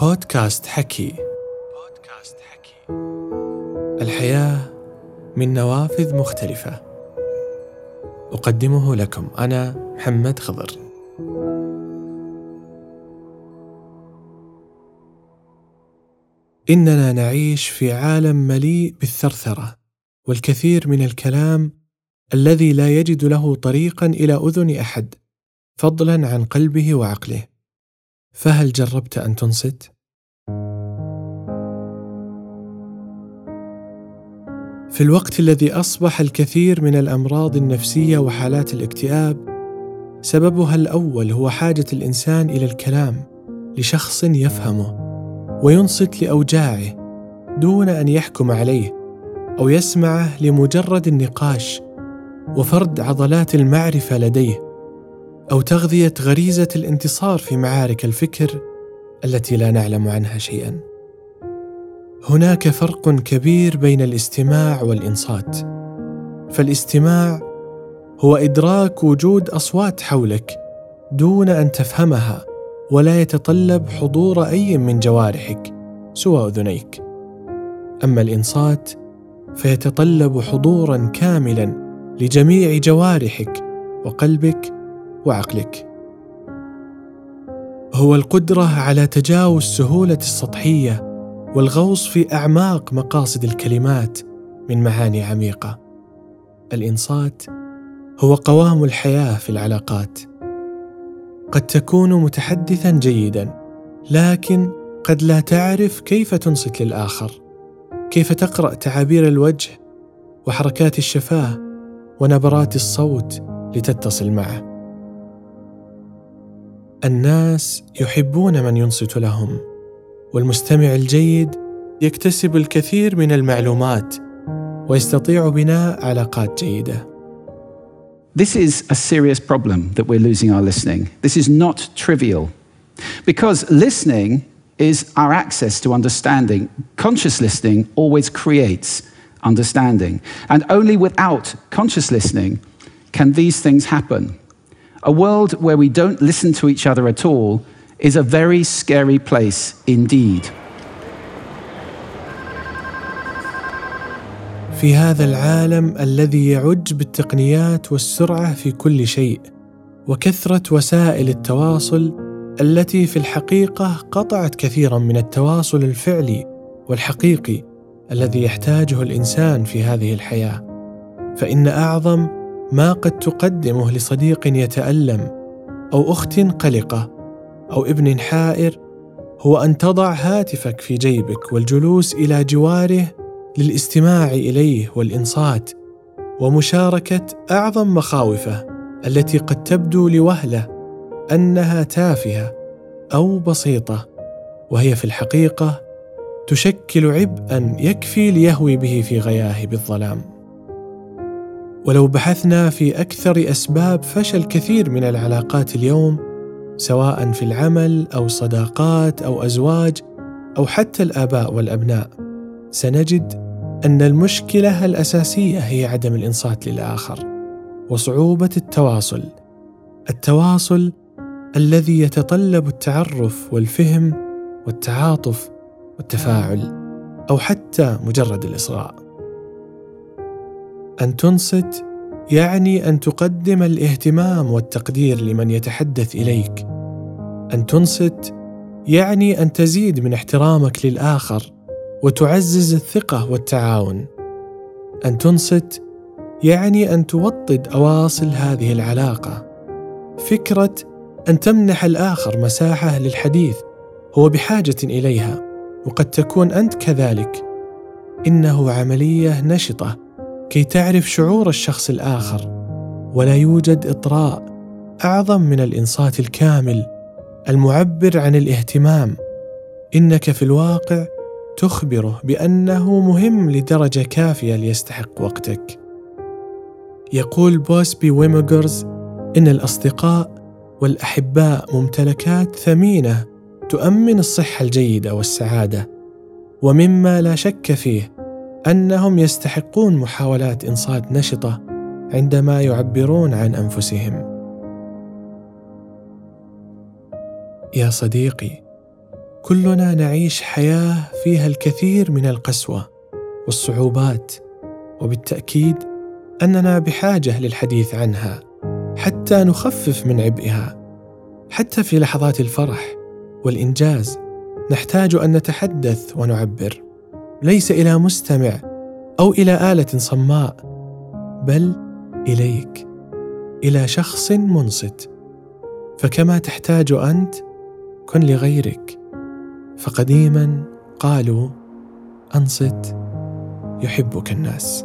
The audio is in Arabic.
بودكاست حكي. بودكاست حكي الحياة من نوافذ مختلفة. أقدمه لكم أنا محمد خضر. إننا نعيش في عالم مليء بالثرثرة والكثير من الكلام الذي لا يجد له طريقا إلى أذن أحد فضلا عن قلبه وعقله. فهل جربت أن تنصت؟ في الوقت الذي أصبح الكثير من الأمراض النفسية وحالات الاكتئاب سببها الأول هو حاجة الإنسان إلى الكلام لشخص يفهمه وينصت لأوجاعه دون أن يحكم عليه أو يسمعه لمجرد النقاش وفرد عضلات المعرفة لديه. أو تغذية غريزة الانتصار في معارك الفكر التي لا نعلم عنها شيئا. هناك فرق كبير بين الاستماع والإنصات. فالاستماع هو إدراك وجود أصوات حولك دون أن تفهمها ولا يتطلب حضور أي من جوارحك سوى أذنيك. أما الإنصات فيتطلب حضورا كاملا لجميع جوارحك وقلبك وعقلك. هو القدرة على تجاوز سهولة السطحية والغوص في أعماق مقاصد الكلمات من معاني عميقة. الإنصات هو قوام الحياة في العلاقات. قد تكون متحدثا جيدا لكن قد لا تعرف كيف تنصت للآخر. كيف تقرأ تعابير الوجه وحركات الشفاه ونبرات الصوت لتتصل معه. الناس يحبون من ينصت لهم والمستمع الجيد يكتسب الكثير من المعلومات ويستطيع بناء علاقات جيده This is a serious problem that we're losing our listening. This is not trivial. Because listening is our access to understanding. Conscious listening always creates understanding. And only without conscious listening can these things happen. A world where we don't listen to each other at all is a very scary place indeed. في هذا العالم الذي يعج بالتقنيات والسرعة في كل شيء وكثرة وسائل التواصل التي في الحقيقة قطعت كثيرا من التواصل الفعلي والحقيقي الذي يحتاجه الإنسان في هذه الحياة فإن أعظم ما قد تقدمه لصديق يتألم أو أخت قلقة أو ابن حائر هو أن تضع هاتفك في جيبك والجلوس إلى جواره للاستماع إليه والإنصات ومشاركة أعظم مخاوفه التي قد تبدو لوهلة أنها تافهة أو بسيطة وهي في الحقيقة تشكل عبئا يكفي ليهوي به في غياهب الظلام. ولو بحثنا في أكثر أسباب فشل كثير من العلاقات اليوم سواء في العمل أو صداقات أو أزواج أو حتى الآباء والأبناء سنجد أن المشكلة الأساسية هي عدم الإنصات للآخر وصعوبة التواصل. التواصل الذي يتطلب التعرف والفهم والتعاطف والتفاعل أو حتى مجرد الإصغاء. أن تنصت يعني أن تقدم الاهتمام والتقدير لمن يتحدث إليك. أن تنصت يعني أن تزيد من احترامك للآخر وتعزز الثقة والتعاون. أن تنصت يعني أن توطد أواصل هذه العلاقة. فكرة أن تمنح الآخر مساحة للحديث هو بحاجة إليها وقد تكون أنت كذلك. إنه عملية نشطة. كي تعرف شعور الشخص الآخر ولا يوجد إطراء أعظم من الإنصات الكامل المعبر عن الاهتمام. إنك في الواقع تخبره بأنه مهم لدرجة كافية ليستحق وقتك. يقول بوسبي ويمجرز إن الأصدقاء والأحباء ممتلكات ثمينة تؤمن الصحة الجيدة والسعادة ومما لا شك فيه أنهم يستحقون محاولات إنصات نشطة عندما يعبرون عن أنفسهم. يا صديقي كلنا نعيش حياة فيها الكثير من القسوة والصعوبات وبالتأكيد أننا بحاجة للحديث عنها حتى نخفف من عبئها. حتى في لحظات الفرح والإنجاز نحتاج أن نتحدث ونعبر. ليس إلى مستمع أو إلى آلة صماء بل إليك إلى شخص منصت. فكما تحتاج أنت كن لغيرك. فقديما قالوا أنصت يحبك الناس.